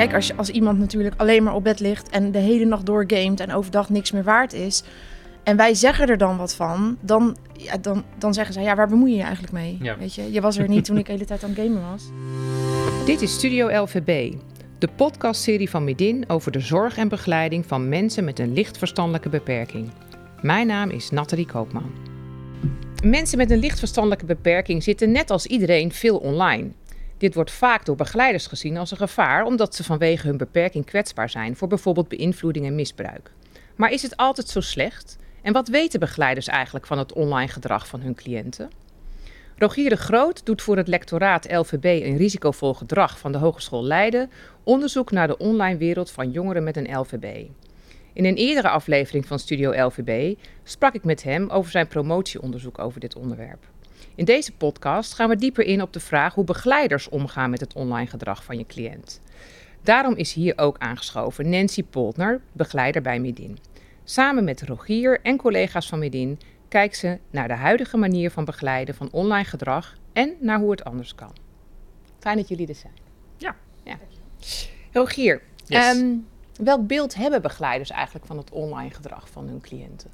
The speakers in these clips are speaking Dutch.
Kijk, als, je, als iemand natuurlijk alleen maar op bed ligt en de hele nacht doorgamet en overdag niks meer waard is. En wij zeggen er dan wat van, dan, ja, dan, dan zeggen zij, ja, waar bemoei je je eigenlijk mee? Ja. Weet je, je was er niet toen ik de hele tijd aan het gamen was. Dit is Studio LVB, de podcastserie van Midin over de zorg en begeleiding van mensen met een licht verstandelijke beperking. Mijn naam is Nathalie Koopman. Mensen met een licht verstandelijke beperking zitten net als iedereen veel online. Dit wordt vaak door begeleiders gezien als een gevaar omdat ze vanwege hun beperking kwetsbaar zijn voor bijvoorbeeld beïnvloeding en misbruik. Maar is het altijd zo slecht? En wat weten begeleiders eigenlijk van het online gedrag van hun cliënten? Rogier de Groot doet voor het lectoraat LVB en risicovol gedrag van de Hogeschool Leiden onderzoek naar de online wereld van jongeren met een LVB. In een eerdere aflevering van Studio LVB sprak ik met hem over zijn promotieonderzoek over dit onderwerp. In deze podcast gaan we dieper in op de vraag hoe begeleiders omgaan met het online gedrag van je cliënt. Daarom is hier ook aangeschoven Nancy Poltner, begeleider bij Medin. Samen met Rogier en collega's van Medin kijkt ze naar de huidige manier van begeleiden van online gedrag en naar hoe het anders kan. Fijn dat jullie er zijn. Ja. ja. Rogier, Yes. ehm, welk beeld hebben begeleiders eigenlijk van het online gedrag van hun cliënten?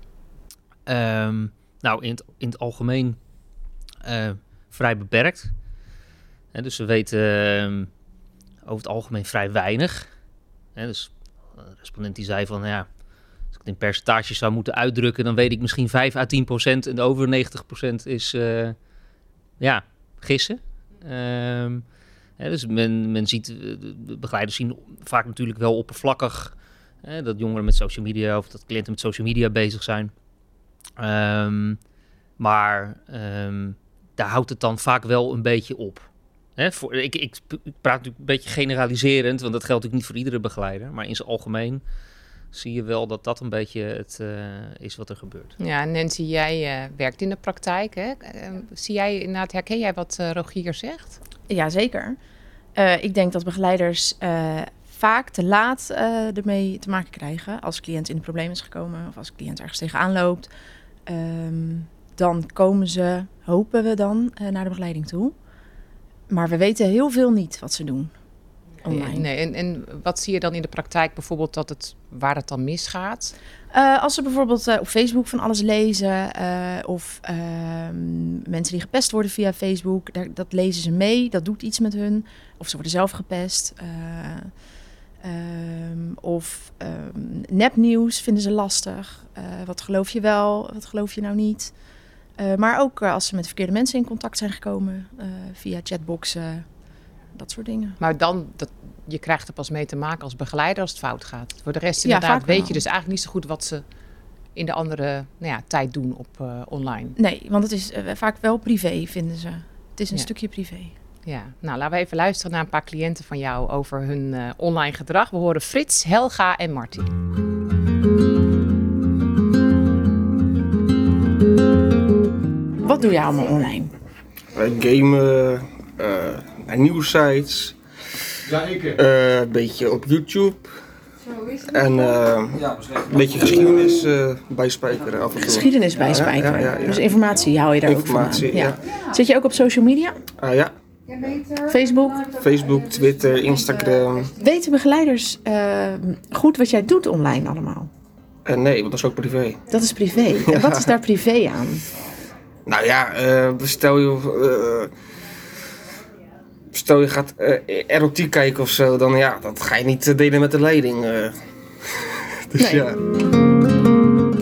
Ehm, nou, in het, in het algemeen vrij beperkt. Dus we weten ehm, over het algemeen vrij weinig. Hè, dus eh, de respondent die zei van, ja, als ik het in percentages zou moeten uitdrukken, dan weet ik misschien 5 à 10 procent. En de over 90 procent is, eh, ja, gissen. Ehm, dus men, men ziet, eh, de de begeleiders zien vaak natuurlijk wel oppervlakkig hè, dat jongeren met social media of dat cliënten met social media bezig zijn. Ehm, maar ehm, daar houdt het dan vaak wel een beetje op. Hè, voor, ik, ik, praat natuurlijk een beetje generaliserend, want dat geldt natuurlijk niet voor iedere begeleider. Maar in zijn algemeen zie je wel dat dat een beetje het eh, is wat er gebeurt. Ja, Nancy, jij eh, werkt in de praktijk. Hè? Ehm, zie jij inderdaad, herken jij wat eh, Rogier zegt? Ja, zeker. Eh, ik denk dat begeleiders eh, vaak te laat eh, ermee te maken krijgen als cliënt in de problemen is gekomen of als cliënt ergens tegenaan loopt. Ehm, dan komen ze, hopen we dan, eh, naar de begeleiding toe. Maar we weten heel veel niet wat ze doen online. Nee, en, en wat zie je dan in de praktijk bijvoorbeeld dat het, waar het dan misgaat? Eh, als ze bijvoorbeeld eh, op Facebook van alles lezen of ehm, mensen die gepest worden via Facebook, daar, dat lezen ze mee, dat doet iets met hun. Of ze worden zelf gepest. eh, ehm, of ehm, nepnieuws vinden ze lastig. Wat geloof je wel, wat geloof je nou niet? Eh, maar ook eh, als ze met verkeerde mensen in contact zijn gekomen eh, via chatboxen, dat soort dingen. Maar dan, dat, je krijgt er pas mee te maken als begeleider als het fout gaat. Voor de rest Ja, inderdaad vaak weet wel. je dus eigenlijk niet zo goed wat ze in de andere nou ja, tijd doen op online. Nee, want het is vaak wel privé, vinden ze. Het is een Ja. stukje privé. Ja, nou laten we even luisteren naar een paar cliënten van jou over hun online gedrag. We horen Frits, Helga en Martin. Wat doe je allemaal online? Eh, gamen, eh, naar nieuwsites, eh, een beetje op YouTube. En eh, een beetje geschiedenis eh bijspijkeren af en toe. Geschiedenis bijspijkeren. Ja, ja, ja, ja. Dus informatie hou je daar ook van aan. Zit je ook op social media? Ah ja, Facebook? Facebook, Twitter, Instagram. Weten begeleiders eh, goed wat jij doet online allemaal? Nee, want dat is ook privé. Dat is privé. En wat is daar privé aan? Nou ja, eh, stel je... eh, stel je gaat eh, erotiek kijken of zo, dan ja, dat ga je niet delen met de leiding. eh. dus Nee. ja.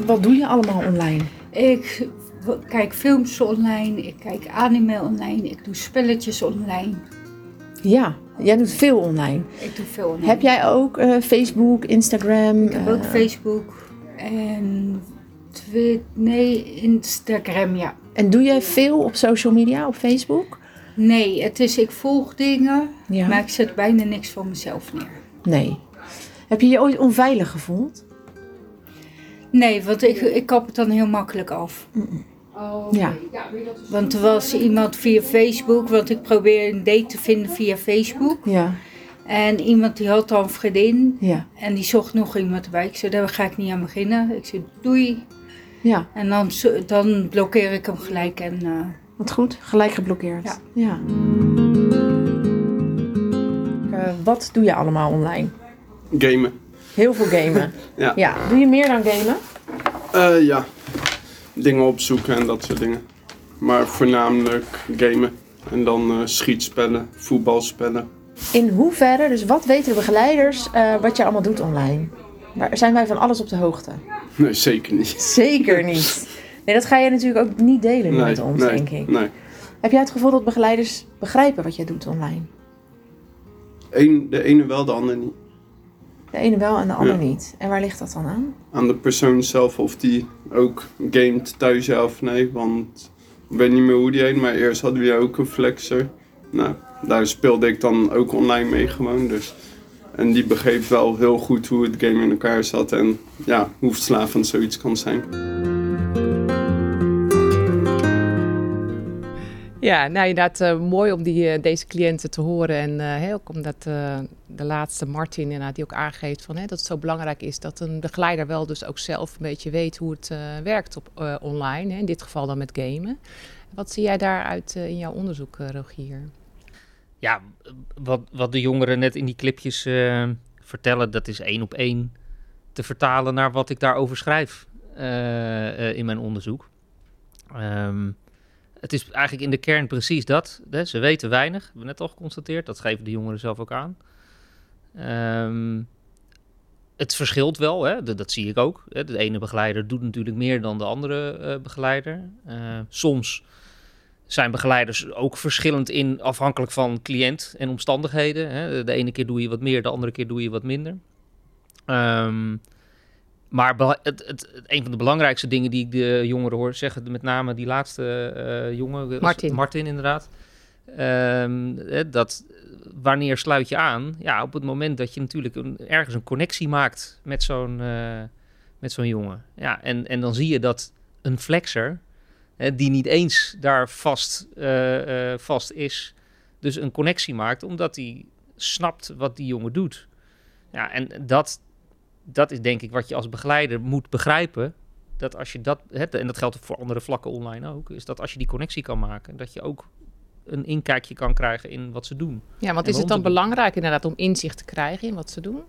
Wat doe je allemaal online? Ik kijk films online, ik kijk anime online, ik doe spelletjes online. Ja, jij doet veel online. Ik doe veel online. Heb jij ook eh, Facebook, Instagram? Ik heb ook Facebook en Twitter, nee, Instagram, ja. En doe jij veel op social media, op Facebook? Nee, het is, ik volg dingen, Ja. maar ik zet bijna niks van mezelf neer. Nee. Heb je je ooit onveilig gevoeld? Nee, want ik, ik kap het dan heel makkelijk af. Ja. Want er was iemand via Facebook, want ik probeer een date te vinden via Facebook. Ja. En iemand die had dan een vriendin Ja. en die zocht nog iemand erbij. Ik zei, daar ga ik niet aan beginnen. Ik zei, doei. Ja. En dan, dan blokkeer ik hem gelijk en... eh, Wat goed, gelijk geblokkeerd. Ja. ja. wat doe je allemaal online? Gamen. Heel veel gamen. Ja. ja. Doe je meer dan gamen? Uh, ja. Dingen opzoeken en dat soort dingen. Maar voornamelijk gamen. En dan uh, schietspellen, voetbalspellen. In hoeverre, dus wat weten de begeleiders uh, wat je allemaal doet online? Maar zijn wij van alles op de hoogte? Nee, zeker niet. Zeker niet. Nee, dat ga je natuurlijk ook niet delen nee, met ons, nee, denk ik. Nee. Heb jij het gevoel dat begeleiders begrijpen wat jij doet online? Eén, de ene wel, de ander niet. De ene wel en de ander Ja. niet. En waar ligt dat dan aan? Aan de persoon zelf of die ook gamet thuis ja of nee. Want ik weet niet meer hoe die heet, maar eerst hadden we ook een flexer. Nou, daar speelde ik dan ook online mee gewoon. Dus. En die begreep wel heel goed hoe het game in elkaar zat en ja, hoe verslavend zoiets kan zijn. Ja, nou inderdaad uh, mooi om die, uh, deze cliënten te horen. En uh, ook omdat de laatste Martin inderdaad die ook aangeeft van, hè, dat het zo belangrijk is dat een begeleider wel dus ook zelf een beetje weet hoe het werkt op, online. Hè, in dit geval dan met gamen. Wat zie jij daaruit in jouw onderzoek, Rogier? Ja, wat, wat de jongeren net in die clipjes vertellen, dat is één op één te vertalen naar wat ik daarover schrijf in mijn onderzoek. Um, het is eigenlijk in de kern precies dat. Hè? Ze weten weinig, hebben we net al geconstateerd. Dat geven de jongeren zelf ook aan. Um, het verschilt wel, hè? Dat, zie ik ook. Hè? De ene begeleider doet natuurlijk meer dan de andere begeleider. Uh, soms zijn begeleiders ook verschillend in, afhankelijk van cliënt en omstandigheden. Hè? De ene keer doe je wat meer, de andere keer doe je wat minder. Um, maar het, het, het, een van de belangrijkste dingen die ik de jongeren hoor zeggen, met name die laatste uh, jongen, Martin. Martin inderdaad, um, dat wanneer sluit je aan? Ja, op het moment dat je natuurlijk een, ergens een connectie maakt met zo'n uh, met zo'n jongen. Ja, en, en dan zie je dat een flexer, hè, die niet eens daar vast, uh, vast is, dus een connectie maakt, omdat hij snapt wat die jongen doet. Ja, en dat, dat is denk ik wat je als begeleider moet begrijpen. Dat als je dat, het, en dat geldt voor andere vlakken online ook, is dat als je die connectie kan maken, dat je ook een inkijkje kan krijgen in wat ze doen. Ja, want is het dan belangrijk inderdaad om inzicht te krijgen in wat ze doen?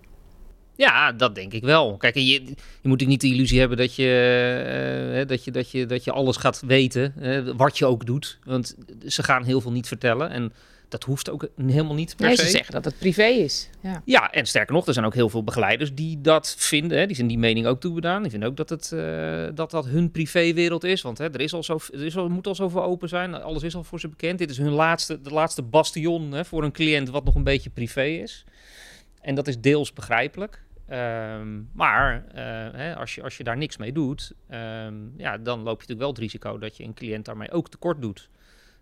Ja, dat denk ik wel. Kijk, je, je moet ook niet de illusie hebben dat je, uh, dat je, dat je, dat je alles gaat weten, uh, wat je ook doet. Want ze gaan heel veel niet vertellen. En dat hoeft ook helemaal niet per nee, se. ze zeggen dat het privé is. Ja. ja, en sterker nog, er zijn ook heel veel begeleiders die dat vinden. Hè. Die zijn die mening ook toegedaan. Die vinden ook dat het, uh, dat, dat hun privéwereld is. Want hè, er, is al zo, er is al, moet al zoveel open zijn. Alles is al voor ze bekend. Dit is hun laatste, de laatste bastion hè, voor een cliënt wat nog een beetje privé is. En dat is deels begrijpelijk. Um, maar uh, hè, als, je, als je daar niks mee doet, um, ja, dan loop je natuurlijk wel het risico dat je een cliënt daarmee ook tekort doet.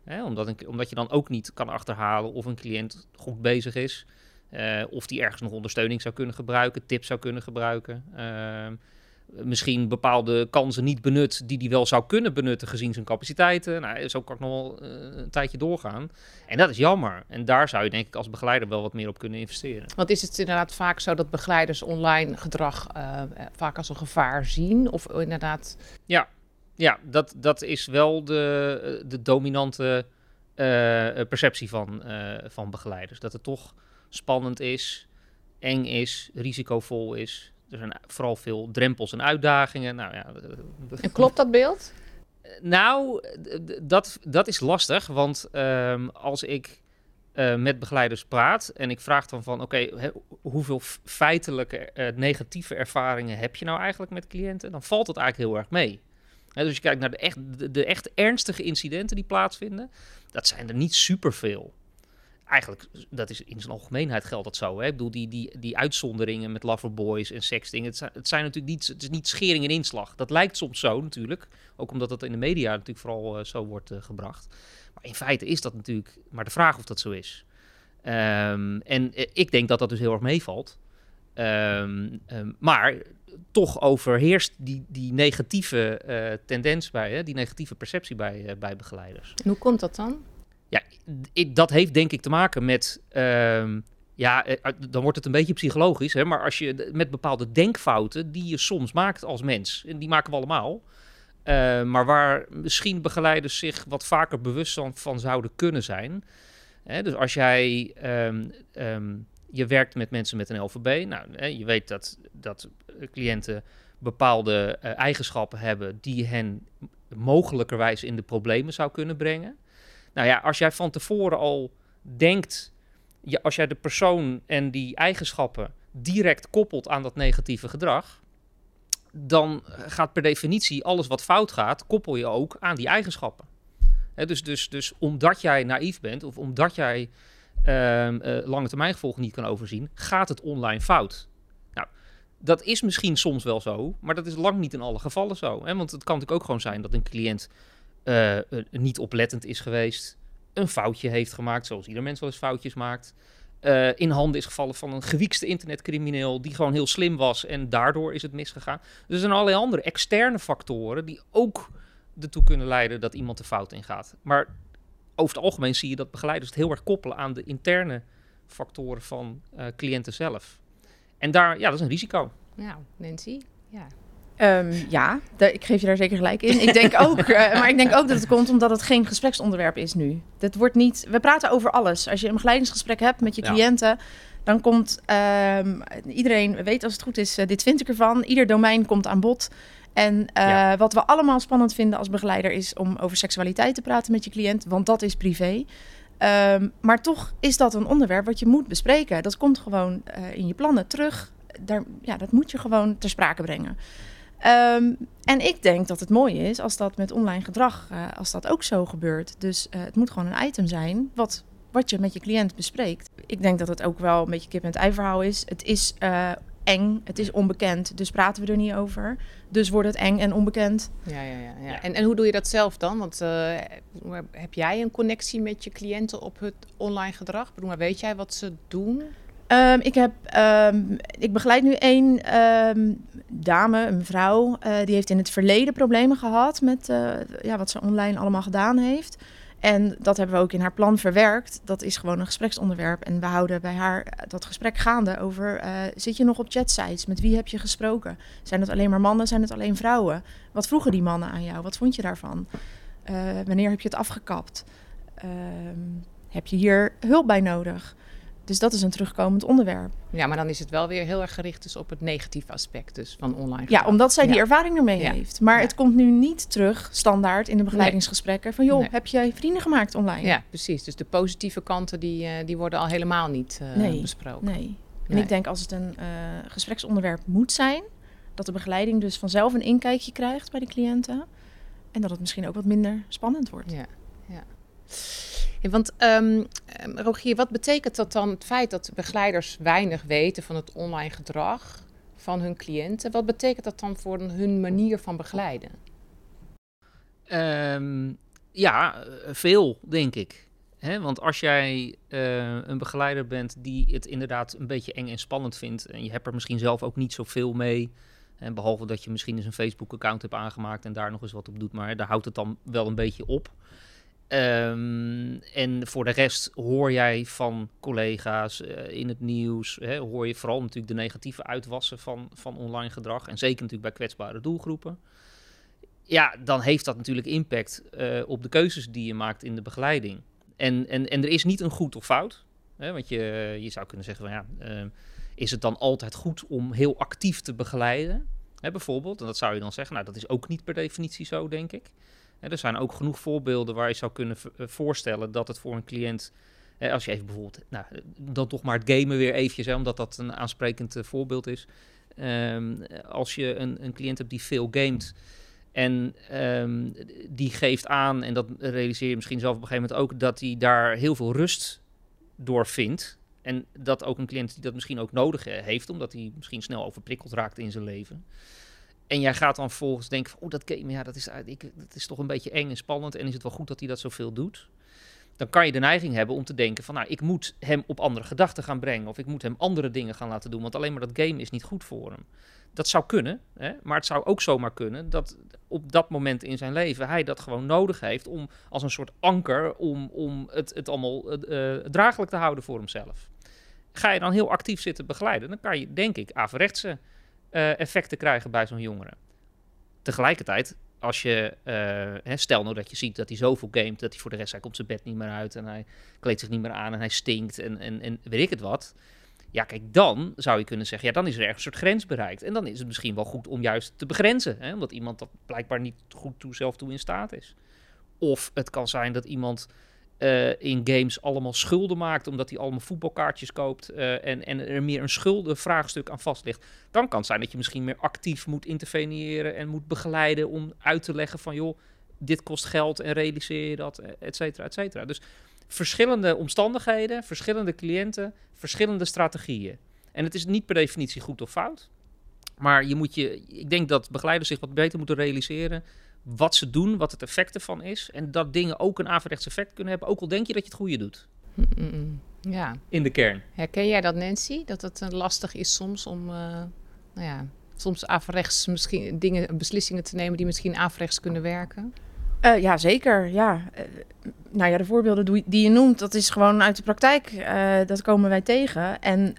Hè, omdat, een, omdat je dan ook niet kan achterhalen of een cliënt goed bezig is. Uh, of die ergens nog ondersteuning zou kunnen gebruiken, tips zou kunnen gebruiken. Uh, misschien bepaalde kansen niet benut die hij wel zou kunnen benutten gezien zijn capaciteiten. Nou, zo kan ik nog wel uh, een tijdje doorgaan. En dat is jammer. En daar zou je denk ik als begeleider wel wat meer op kunnen investeren. Want is het inderdaad vaak zo dat begeleiders online gedrag uh, vaak als een gevaar zien? Of inderdaad... Ja, ja, dat, dat is wel de, de dominante uh, perceptie van, van begeleiders. Dat het toch spannend is, eng is, risicovol is. Er zijn vooral veel drempels en uitdagingen. Nou, ja, en klopt dat beeld? Nou, dat, dat is lastig, want um, als ik uh, met begeleiders praat en ik vraag dan van, oké, okay, hoeveel feitelijke uh, negatieve ervaringen heb je nou eigenlijk met cliënten? Dan valt het eigenlijk heel erg mee. He, dus je kijkt naar de echt, de, de echt ernstige incidenten die plaatsvinden, dat zijn er niet superveel. Eigenlijk, dat is in zijn algemeenheid geldt dat zo. Hè? Ik bedoel, die, die, die uitzonderingen met loverboys en sexting, het zijn, het zijn natuurlijk niet, het is niet schering en inslag. Dat lijkt soms zo natuurlijk, ook omdat dat in de media natuurlijk vooral uh, zo wordt uh, gebracht. Maar in feite is dat natuurlijk maar de vraag of dat zo is. Um, en uh, ik denk dat dat dus heel erg meevalt. Um, um, maar toch overheerst die, die negatieve tendens bij, hè, die negatieve perceptie bij, bij begeleiders. En hoe komt dat dan? Ja, ik, dat heeft denk ik te maken met, uh, ja, dan wordt het een beetje psychologisch, hè, maar als je met bepaalde denkfouten die je soms maakt als mens, en die maken we allemaal, uh, maar waar misschien begeleiders zich wat vaker bewust van, van zouden kunnen zijn. Hè, dus als jij um, je werkt met mensen met een LVB. Nou, hè, je weet dat, dat cliënten bepaalde eh, eigenschappen hebben die hen mogelijkerwijs in de problemen zou kunnen brengen. Nou ja, als jij van tevoren al denkt, als jij de persoon en die eigenschappen direct koppelt aan dat negatieve gedrag, dan gaat per definitie alles wat fout gaat, koppel je ook aan die eigenschappen. dus, dus, dus omdat jij naïef bent of omdat jij uh, lange termijn gevolgen niet kan overzien, gaat het online fout. Nou, dat is misschien soms wel zo, maar dat is lang niet in alle gevallen zo. Hè? Want het kan natuurlijk ook gewoon zijn dat een cliënt uh, niet oplettend is geweest, een foutje heeft gemaakt, zoals ieder mens wel eens foutjes maakt. Uh, in handen is gevallen van een gewiekste internetcrimineel die gewoon heel slim was en daardoor is het misgegaan. Dus er zijn allerlei andere externe factoren die ook ertoe kunnen leiden dat iemand de fout ingaat. Maar over het algemeen zie je dat begeleiders het heel erg koppelen aan de interne factoren van cliënten zelf. En daar, ja, dat is een risico. Nou, Nancy, ja. Um, ja, ik geef je daar zeker gelijk in. Ik denk ook, uh, maar ik denk ook dat het komt omdat het geen gespreksonderwerp is nu. Dat wordt niet. We praten over alles. Als je een begeleidingsgesprek hebt met je cliënten, ja. dan komt um, iedereen weet als het goed is. Uh, dit vind ik ervan. Ieder domein komt aan bod. En uh, ja. wat we allemaal spannend vinden als begeleider is om over seksualiteit te praten met je cliënt, want dat is privé. Um, maar toch is dat een onderwerp wat je moet bespreken. Dat komt gewoon in je plannen terug. Daar, ja, dat moet je gewoon ter sprake brengen. Um, en ik denk dat het mooi is als dat met online gedrag, uh, als dat ook zo gebeurt. Dus uh, het moet gewoon een item zijn wat, wat je met je cliënt bespreekt. Ik denk dat het ook wel een beetje kip en ei verhaal is. Het is uh, eng, het is onbekend, dus praten we er niet over. Dus wordt het eng en onbekend. Ja, ja, ja. ja. En, en hoe doe je dat zelf dan? Want heb jij een connectie met je cliënten op het online gedrag? Bedoel, maar weet jij wat ze doen? Um, ik, heb, um, ik begeleid nu één um, dame, een vrouw, uh, die heeft in het verleden problemen gehad met uh, ja, wat ze online allemaal gedaan heeft. En dat hebben we ook in haar plan verwerkt. Dat is gewoon een gespreksonderwerp. En we houden bij haar dat gesprek gaande over... Zit je nog op chatsites? Met wie heb je gesproken? Zijn het alleen maar mannen? Zijn het alleen vrouwen? Wat vroegen die mannen aan jou? Wat vond je daarvan? wanneer heb je het afgekapt? heb je hier hulp bij nodig? Dus dat is een terugkomend onderwerp. Ja, maar dan is het wel weer heel erg gericht dus op het negatieve aspect dus van online gedrag. Ja, omdat zij die ja. ervaring ermee ja. heeft. Maar ja. het komt nu niet terug standaard in de begeleidingsgesprekken van joh, nee. heb jij vrienden gemaakt online? Ja, precies. Dus de positieve kanten die, uh, die worden al helemaal niet uh, nee. besproken. Nee. En nee. ik denk als het een uh, gespreksonderwerp moet zijn, dat de begeleiding dus vanzelf een inkijkje krijgt bij de cliënten. En dat het misschien ook wat minder spannend wordt. Ja, ja. Want um, Rogier, wat betekent dat dan het feit dat begeleiders weinig weten van het online gedrag van hun cliënten? Wat betekent dat dan voor hun manier van begeleiden? Um, ja, veel denk ik. Want als jij uh, een begeleider bent die het inderdaad een beetje eng en spannend vindt en je hebt er misschien zelf ook niet zoveel mee, en behalve dat je misschien eens een Facebook-account hebt aangemaakt en daar nog eens wat op doet, maar daar houdt het dan wel een beetje op. Um, en voor de rest hoor jij van collega's uh, in het nieuws, hè, hoor je vooral natuurlijk de negatieve uitwassen van, van online gedrag. En zeker natuurlijk bij kwetsbare doelgroepen. Ja, dan heeft dat natuurlijk impact uh, op de keuzes die je maakt in de begeleiding. En, en, en er is niet een goed of fout. Hè, want je, je zou kunnen zeggen van ja, uh, is het dan altijd goed om heel actief te begeleiden? Hè, bijvoorbeeld, en dat zou je dan zeggen, nou dat is ook niet per definitie zo, denk ik. Er zijn ook genoeg voorbeelden waar je zou kunnen voorstellen dat het voor een cliënt, als je even bijvoorbeeld, nou, dan toch maar het gamen weer eventjes, hè, omdat dat een aansprekend voorbeeld is. Um, als je een, een cliënt hebt die veel gamet en um, die geeft aan, en dat realiseer je misschien zelf op een gegeven moment ook, dat hij daar heel veel rust door vindt. En dat ook een cliënt die dat misschien ook nodig heeft, omdat hij misschien snel overprikkeld raakt in zijn leven. En jij gaat dan volgens denken van, oh dat game, ja, dat is, ik, dat is toch een beetje eng en spannend. En is het wel goed dat hij dat zoveel doet? Dan kan je de neiging hebben om te denken van, nou, ik moet hem op andere gedachten gaan brengen. Of ik moet hem andere dingen gaan laten doen. Want alleen maar dat game is niet goed voor hem. Dat zou kunnen, hè? maar het zou ook zomaar kunnen dat op dat moment in zijn leven hij dat gewoon nodig heeft om als een soort anker om, om het, het allemaal uh, draaglijk te houden voor hemzelf. Ga je dan heel actief zitten begeleiden, dan kan je denk ik averechtse uh, effecten krijgen bij zo'n jongere. Tegelijkertijd, als je, uh, hè, stel nou dat je ziet dat hij zoveel gamet, dat hij voor de rest, hij komt zijn bed niet meer uit en hij kleedt zich niet meer aan en hij stinkt en, en, en weet ik het wat. Ja, kijk, dan zou je kunnen zeggen, ja, dan is er ergens een soort grens bereikt. En dan is het misschien wel goed om juist te begrenzen. Hè? Omdat iemand dat blijkbaar niet goed toe, zelf toe in staat is. Of het kan zijn dat iemand eh, in games allemaal schulden maakt, omdat hij allemaal voetbalkaartjes koopt eh, en, en er meer een schuldenvraagstuk aan vast ligt. Dan kan het zijn dat je misschien meer actief moet interveneren en moet begeleiden om uit te leggen van joh, dit kost geld en realiseer je dat, et cetera, et cetera. Dus verschillende omstandigheden, verschillende cliënten, verschillende strategieën. En het is niet per definitie goed of fout. Maar je moet je, ik denk dat begeleiders zich wat beter moeten realiseren wat ze doen, wat het effect ervan is. En dat dingen ook een averechts effect kunnen hebben, ook al denk je dat je het goede doet. Ja. In de kern. Herken jij dat, Nancy? Dat het uh, lastig is soms om, uh, nou ja, soms averechts misschien dingen, beslissingen te nemen die misschien averechts kunnen werken? Uh, ja, zeker. Ja. nou ja, de voorbeelden die je noemt, dat is gewoon uit de praktijk. dat komen wij tegen. En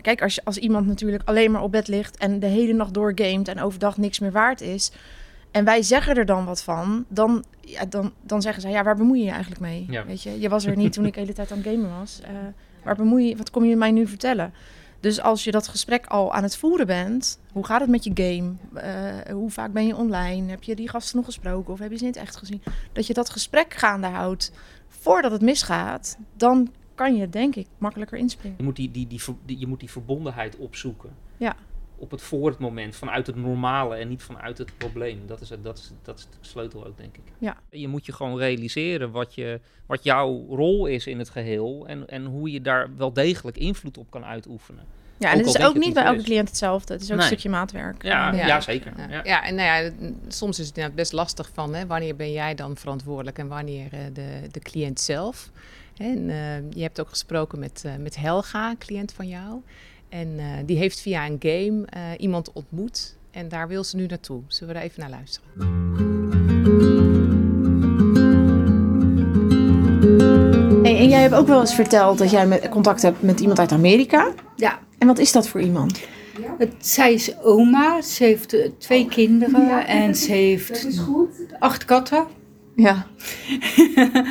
kijk, als, je, als iemand natuurlijk alleen maar op bed ligt en de hele nacht doorgamet en overdag niks meer waard is, en wij zeggen er dan wat van, dan, ja, dan, dan zeggen zij, ja, waar bemoei je je eigenlijk mee? Ja. Weet je, je was er niet toen ik de hele tijd aan het gamen was. Uh, waar bemoei je, wat kom je mij nu vertellen? Dus als je dat gesprek al aan het voeren bent, hoe gaat het met je game? Uh, hoe vaak ben je online? Heb je die gasten nog gesproken of heb je ze niet echt gezien? Dat je dat gesprek gaande houdt voordat het misgaat, dan kan je denk ik makkelijker inspringen. Je moet die, die, die, die je moet die verbondenheid opzoeken. Ja op het voor het moment, vanuit het normale en niet vanuit het probleem. Dat is, het, dat is, dat is de sleutel ook, denk ik. Ja. Je moet je gewoon realiseren wat, je, wat jouw rol is in het geheel en, en hoe je daar wel degelijk invloed op kan uitoefenen. Ja, en het is ook niet bij elke cliënt hetzelfde. Het is ook nee. een stukje maatwerk. Ja, ja. ja zeker. Ja. ja. en nou ja, soms is het inderdaad best lastig van hè, wanneer ben jij dan verantwoordelijk en wanneer uh, de, de cliënt zelf. En uh, je hebt ook gesproken met, uh, met Helga, een cliënt van jou. En uh, die heeft via een game uh, iemand ontmoet. En daar wil ze nu naartoe. Zullen we er even naar luisteren? Hey, en jij hebt ook wel eens verteld dat jij met, contact hebt met iemand uit Amerika. Ja. En wat is dat voor iemand? Het, zij is oma. Ze heeft uh, twee kinderen. Ja. En ze heeft acht katten. Ja.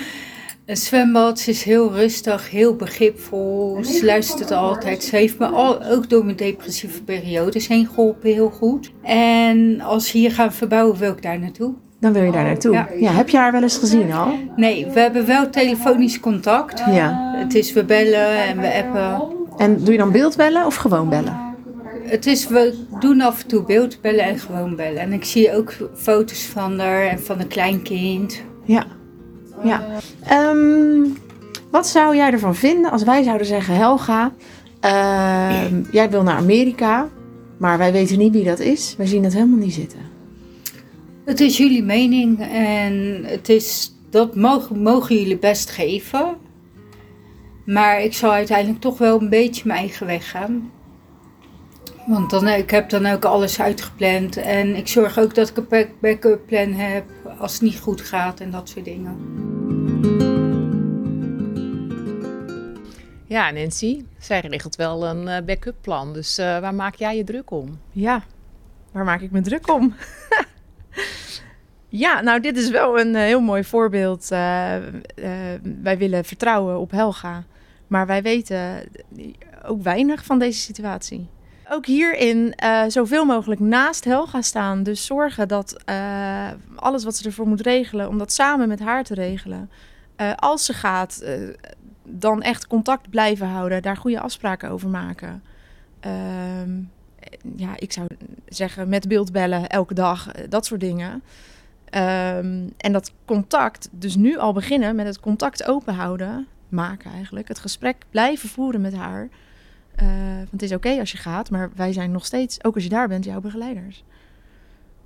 Een zwembad, ze is heel rustig, heel begripvol. Ze luistert altijd. Ze heeft me al, ook door mijn depressieve periodes heen geholpen, heel goed. En als we hier gaan verbouwen, wil ik daar naartoe. Dan wil je daar naartoe. Ja. ja. heb je haar wel eens gezien al? Nee, we hebben wel telefonisch contact. Ja. Het is we bellen en we appen. En doe je dan beeldbellen of gewoon bellen? Het is, we doen af en toe beeldbellen en gewoon bellen. En ik zie ook foto's van haar en van een kleinkind. Ja. Ja. Um, wat zou jij ervan vinden als wij zouden zeggen: Helga, uh, jij wil naar Amerika, maar wij weten niet wie dat is. Wij zien het helemaal niet zitten. Het is jullie mening en het is, dat mogen, mogen jullie best geven. Maar ik zal uiteindelijk toch wel een beetje mijn eigen weg gaan. Want dan, ik heb dan ook alles uitgepland. En ik zorg ook dat ik een backup plan heb als het niet goed gaat en dat soort dingen. Ja, Nancy, zij regelt wel een uh, backup plan. Dus uh, waar maak jij je druk om? Ja, waar maak ik me druk om? ja, nou, dit is wel een uh, heel mooi voorbeeld. wij willen vertrouwen op Helga. Maar wij weten ook weinig van deze situatie ook hierin uh, zoveel mogelijk naast Helga staan. Dus zorgen dat uh, alles wat ze ervoor moet regelen, om dat samen met haar te regelen. Uh, als ze gaat, dan echt contact blijven houden, daar goede afspraken over maken. Ehm, ja, ik zou zeggen met beeldbellen elke dag, dat soort dingen. Um, en dat contact, dus nu al beginnen met het contact open houden, maken eigenlijk. Het gesprek blijven voeren met haar. Uh, want het is oké okay als je gaat, maar wij zijn nog steeds, ook als je daar bent, jouw begeleiders.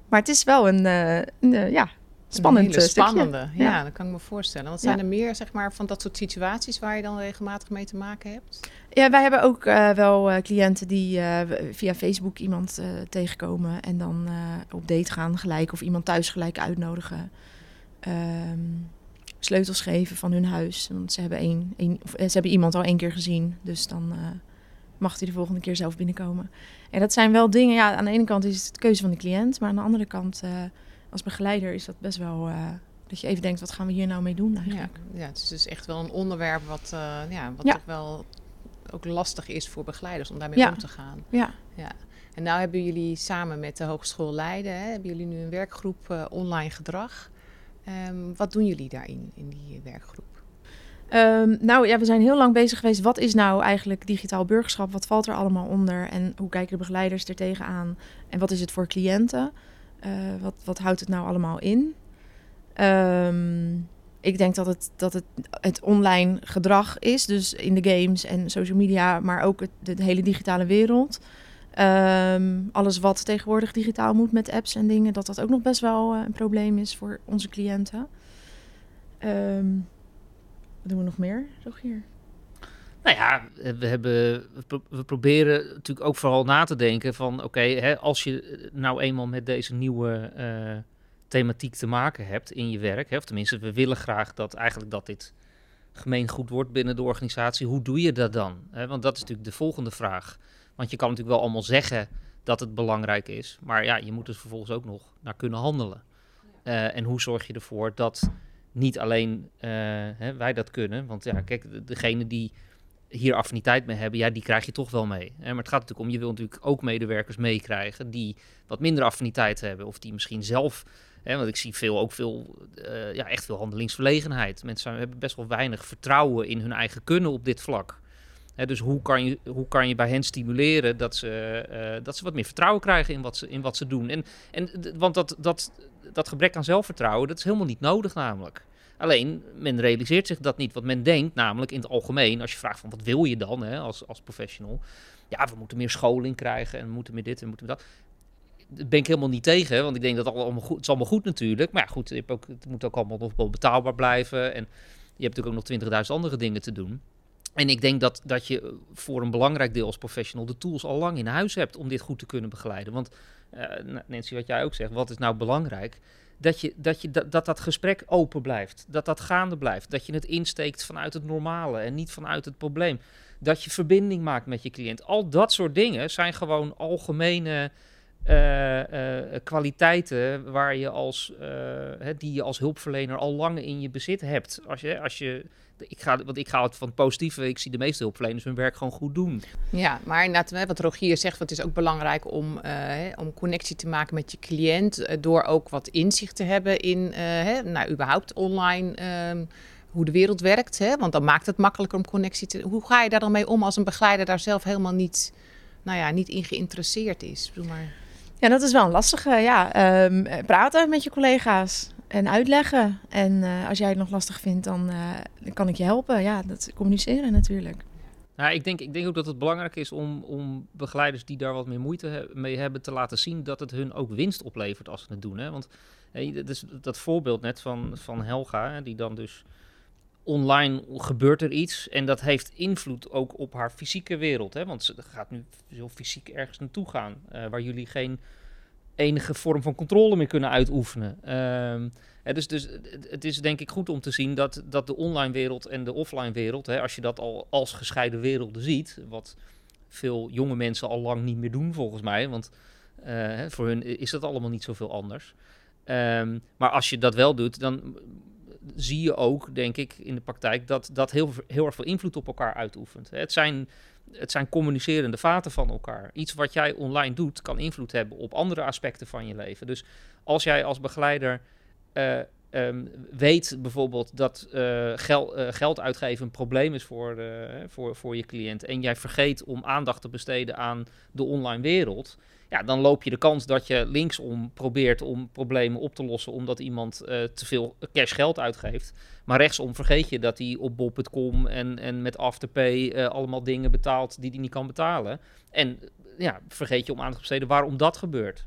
Maar het is wel een, uh, een ja, spannend een spannende, ja, ja, dat kan ik me voorstellen. Wat zijn ja. er meer zeg maar, van dat soort situaties waar je dan regelmatig mee te maken hebt? Ja, wij hebben ook wel cliënten die via Facebook iemand tegenkomen en dan op date gaan gelijk of iemand thuis gelijk uitnodigen. Ehm, sleutels geven van hun huis. Want ze hebben, één, één, of, ze hebben iemand al één keer gezien, dus dan mag hij de volgende keer zelf binnenkomen. En dat zijn wel dingen, ja, aan de ene kant is het de keuze van de cliënt, maar aan de andere kant, uh, als begeleider, is dat best wel uh, dat je even denkt, wat gaan we hier nou mee doen eigenlijk? Ja, ja het is dus echt wel een onderwerp wat, uh, ja, wat ja. toch wel ook lastig is voor begeleiders om daarmee om te gaan. Ja. ja. En nou hebben jullie samen met de Hogeschool Leiden, hè, hebben jullie nu een werkgroep online gedrag. Um, wat doen jullie daarin, in die werkgroep? Um, nou ja, we zijn heel lang bezig geweest. Wat is nou eigenlijk digitaal burgerschap? Wat valt er allemaal onder? En hoe kijken de begeleiders er tegenaan? En wat is het voor cliënten? Uh, wat, wat houdt het nou allemaal in? Um, ik denk dat het, dat het het online gedrag is, dus in de games en social media, maar ook het, de hele digitale wereld. Um, alles wat tegenwoordig digitaal moet met apps en dingen, dat dat ook nog best wel uh, een probleem is voor onze cliënten. Um, doen we nog meer, hier? Nou ja, we, hebben, we proberen natuurlijk ook vooral na te denken van... oké, als je nou eenmaal met deze nieuwe uh, thematiek te maken hebt in je werk... Hè, of tenminste, we willen graag dat eigenlijk dat dit gemeengoed wordt binnen de organisatie. Hoe doe je dat dan? Hè, want dat is natuurlijk de volgende vraag. Want je kan natuurlijk wel allemaal zeggen dat het belangrijk is... maar ja, je moet er vervolgens ook nog naar kunnen handelen. Uh, en hoe zorg je ervoor dat niet alleen uh, hè, wij dat kunnen. Want ja, kijk, degene die hier affiniteit mee hebben, ja, die krijg je toch wel mee. Hè? Maar het gaat natuurlijk om, je wil natuurlijk ook medewerkers meekrijgen die wat minder affiniteit hebben. Of die misschien zelf, hè, want ik zie veel, ook veel, uh, ja, echt veel handelingsverlegenheid. Mensen hebben best wel weinig vertrouwen in hun eigen kunnen op dit vlak. Dus hoe kan, je, hoe kan je bij hen stimuleren dat ze, uh, dat ze wat meer vertrouwen krijgen in wat ze, in wat ze doen? En, en, want dat, dat, dat gebrek aan zelfvertrouwen, dat is helemaal niet nodig namelijk. Alleen, men realiseert zich dat niet. Wat men denkt, namelijk in het algemeen, als je vraagt van wat wil je dan hè, als, als professional? Ja, we moeten meer scholing krijgen en we moeten meer dit en we moeten meer dat. Daar ben ik helemaal niet tegen, want ik denk dat het allemaal goed, het is allemaal goed natuurlijk. Maar ja, goed, je hebt ook, het moet ook allemaal nog betaalbaar blijven. En je hebt natuurlijk ook nog 20.000 andere dingen te doen. En ik denk dat, dat je voor een belangrijk deel als professional de tools al lang in huis hebt om dit goed te kunnen begeleiden. Want uh, Nancy, wat jij ook zegt, wat is nou belangrijk? Dat, je, dat, je, dat, dat dat gesprek open blijft, dat dat gaande blijft, dat je het insteekt vanuit het normale en niet vanuit het probleem. Dat je verbinding maakt met je cliënt. Al dat soort dingen zijn gewoon algemene kwaliteiten waar je als, uh, die je als hulpverlener al lang in je bezit hebt. Als je, als je ik ga, want ik ga het van het positieve. Ik zie de meeste hulpverleners hun werk gewoon goed doen. Ja, maar inderdaad, wat Rogier zegt, het is ook belangrijk om, uh, om connectie te maken met je cliënt. Door ook wat inzicht te hebben in, hè, nou, überhaupt online. Ehm, hoe de wereld werkt, hè? want dan maakt het makkelijker om connectie te... Hoe ga je daar dan mee om als een begeleider daar zelf helemaal niet, nou ja, niet in geïnteresseerd is? Doe maar. Ja, dat is wel een lastige. Ja, um, praten met je collega's en uitleggen. En uh, als jij het nog lastig vindt, dan, dan, kan ik je helpen. Ja, dat communiceren natuurlijk. Nou, ik, denk, ik denk ook dat het belangrijk is om, om begeleiders die daar wat meer moeite mee hebben te laten zien dat het hun ook winst oplevert als ze het doen. Hè? Want hey, dus dat voorbeeld net van, van Helga, die dan dus online gebeurt er iets en dat heeft invloed ook op haar fysieke wereld. Hè? Want ze gaat nu zo fysiek ergens naartoe gaan uh, waar jullie geen enige vorm van controle meer kunnen uitoefenen. Hè, dus, dus het is denk ik goed om te zien dat, dat de online wereld en de offline wereld, hè, als je dat al als gescheiden werelden ziet, wat veel jonge mensen al lang niet meer doen volgens mij, want uh, voor hun is dat allemaal niet zoveel anders. Um, maar als je dat wel doet, dan zie je ook, denk ik, in de praktijk dat dat heel, heel erg veel invloed op elkaar uitoefent. Het zijn het zijn communicerende vaten van elkaar. Iets wat jij online doet, kan invloed hebben op andere aspecten van je leven. Dus als jij als begeleider uh, um, weet bijvoorbeeld dat uh, gel, geld uitgeven een probleem is voor, voor, voor je cliënt. En jij vergeet om aandacht te besteden aan de online wereld ja, dan loop je de kans dat je linksom probeert om problemen op te lossen omdat iemand te veel cash geld uitgeeft. Maar rechtsom vergeet je dat hij op bob.com en, en met Afterpay allemaal dingen betaalt die hij niet kan betalen. En ja, vergeet je om aandacht te besteden waarom dat gebeurt.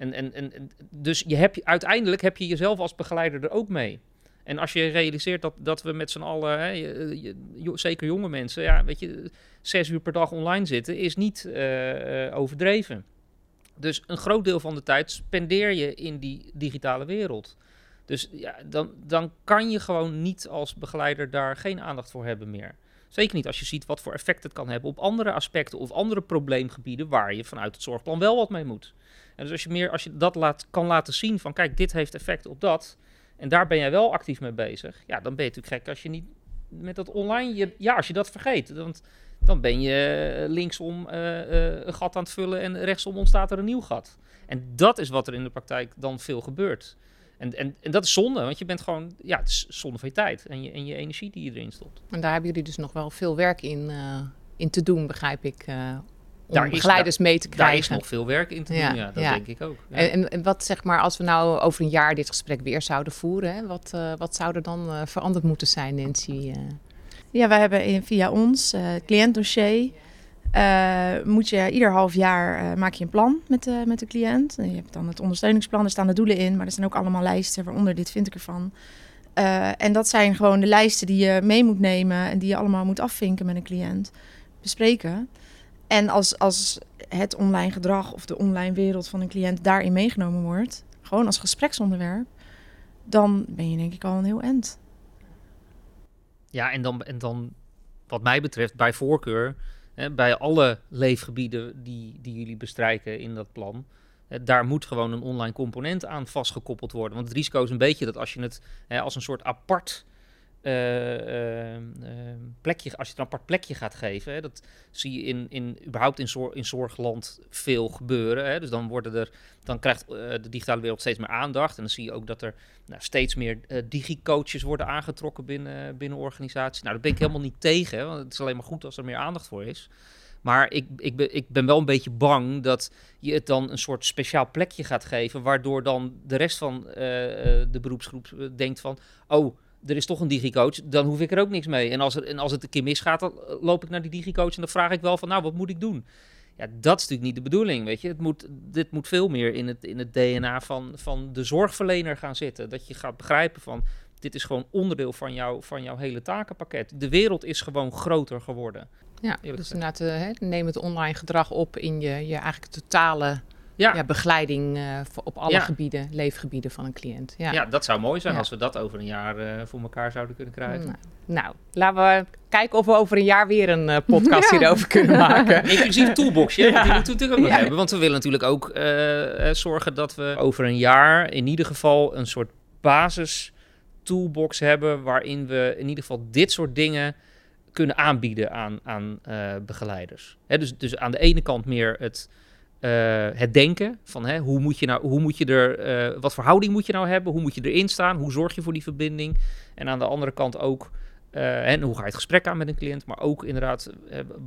En, en, en, dus je hebt, uiteindelijk heb je jezelf als begeleider er ook mee. En als je realiseert dat, dat we met z'n allen, hè, je, zeker jonge mensen, ja, weet je, zes uur per dag online zitten, is niet uh, overdreven. Dus een groot deel van de tijd spendeer je in die digitale wereld. Dus ja, dan, dan kan je gewoon niet als begeleider daar geen aandacht voor hebben meer. Zeker niet als je ziet wat voor effect het kan hebben op andere aspecten of andere probleemgebieden waar je vanuit het zorgplan wel wat mee moet. En dus als je, meer, als je dat laat, kan laten zien van kijk, dit heeft effect op dat en daar ben jij wel actief mee bezig, ja, dan ben je natuurlijk gek als je niet met dat online, je, ja, als je dat vergeet. Want dan ben je linksom een gat aan het vullen en rechtsom ontstaat er een nieuw gat. En dat is wat er in de praktijk dan veel gebeurt. En, en, en dat is zonde, want je bent gewoon, ja, het is zonde van je tijd en je, en je energie die je erin stopt. En daar hebben jullie dus nog wel veel werk in, in te doen, begrijp ik. Uh, om daar begeleiders mee te krijgen. Daar is nog veel werk in te doen, ja, dat denk ik ook. Ja. En, en, wat zeg maar, als we nou over een jaar dit gesprek weer zouden voeren, hè, wat, uh, wat zou er dan uh, veranderd moeten zijn, Nancy? Ja, wij hebben via ons cliëntdossier. Moet je ieder half jaar maak je een plan met met de cliënt. Je hebt dan het ondersteuningsplan, er staan de doelen in, maar er staan ook allemaal lijsten, waaronder dit vind ik ervan. en dat zijn gewoon de lijsten die je mee moet nemen en die je allemaal moet afvinken met een cliënt bespreken. En als, als het online gedrag of de online wereld van een cliënt daarin meegenomen wordt, gewoon als gespreksonderwerp, dan ben je denk ik al een heel end. Ja, en dan, en dan wat mij betreft, bij voorkeur, hè, bij alle leefgebieden die, die jullie bestrijken in dat plan, hè, daar moet gewoon een online component aan vastgekoppeld worden. Want het risico is een beetje dat als je het hè, als een soort apart uh, plekje, als je het een apart plekje gaat geven, dat zie je in, in, überhaupt in, zorg, in zorgland veel gebeuren. Hè. Dus dan, worden er, dan krijgt uh, de digitale wereld steeds meer aandacht. En dan zie je ook dat er nou, steeds meer digicoaches worden aangetrokken binnen, binnen organisaties. Nou, daar ben ik helemaal niet tegen, want het is alleen maar goed als er meer aandacht voor is. Maar ik, ik, ben, ik ben wel een beetje bang dat je het dan een soort speciaal plekje gaat geven, waardoor dan de rest van de beroepsgroep denkt van, oh, er is toch een digicoach, dan hoef ik er ook niks mee. En als, er, en als het een keer misgaat, dan eh, loop ik naar die digicoach en dan vraag ik wel van, nou, wat moet ik doen? Ja, dat is natuurlijk niet de bedoeling, weet je. Het moet, dit moet veel meer in het, in het DNA van, van de zorgverlener gaan zitten. Dat je gaat begrijpen van, dit is gewoon onderdeel van, jou, van jouw hele takenpakket. De wereld is gewoon groter geworden. Ja, dus inderdaad, uh, neem het online gedrag op in je, je eigenlijk totale ja. begeleiding uh, op alle gebieden, leefgebieden van een cliënt. Ja, ja dat zou mooi zijn als we dat over een jaar uh, voor elkaar zouden kunnen krijgen. Nou, nou, laten we kijken of we over een jaar weer een uh, podcast hierover kunnen maken. Inclusief toolboxje, die moeten we natuurlijk ook nog hebben. Want we willen natuurlijk ook zorgen dat we over een jaar in ieder geval een soort basis toolbox hebben... waarin we in ieder geval dit soort dingen kunnen aanbieden aan, aan begeleiders. Hè, dus, dus aan de ene kant meer het uh, het denken van hè, hoe moet je nou, hoe moet je er, uh, wat voor houding moet je nou hebben, hoe moet je erin staan, hoe zorg je voor die verbinding. En aan de andere kant ook, uh, en hoe ga je het gesprek aan met een cliënt, maar ook inderdaad,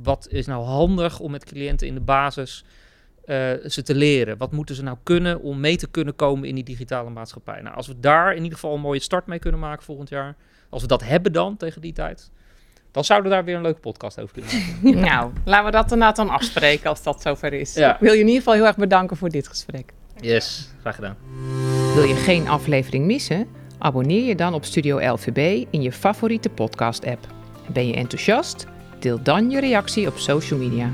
wat is nou handig om met cliënten in de basis ze te leren. Wat moeten ze nou kunnen om mee te kunnen komen in die digitale maatschappij? Nou, als we daar in ieder geval een mooie start mee kunnen maken volgend jaar, als we dat hebben dan tegen die tijd, dan zouden we daar weer een leuke podcast over kunnen maken. nou, laten we dat inderdaad dan afspreken als dat zover is. Ik wil je in ieder geval heel erg bedanken voor dit gesprek. Yes, graag gedaan. Wil je geen aflevering missen? Abonneer je dan op Studio LVB in je favoriete podcast-app. Ben je enthousiast? Deel dan je reactie op social media.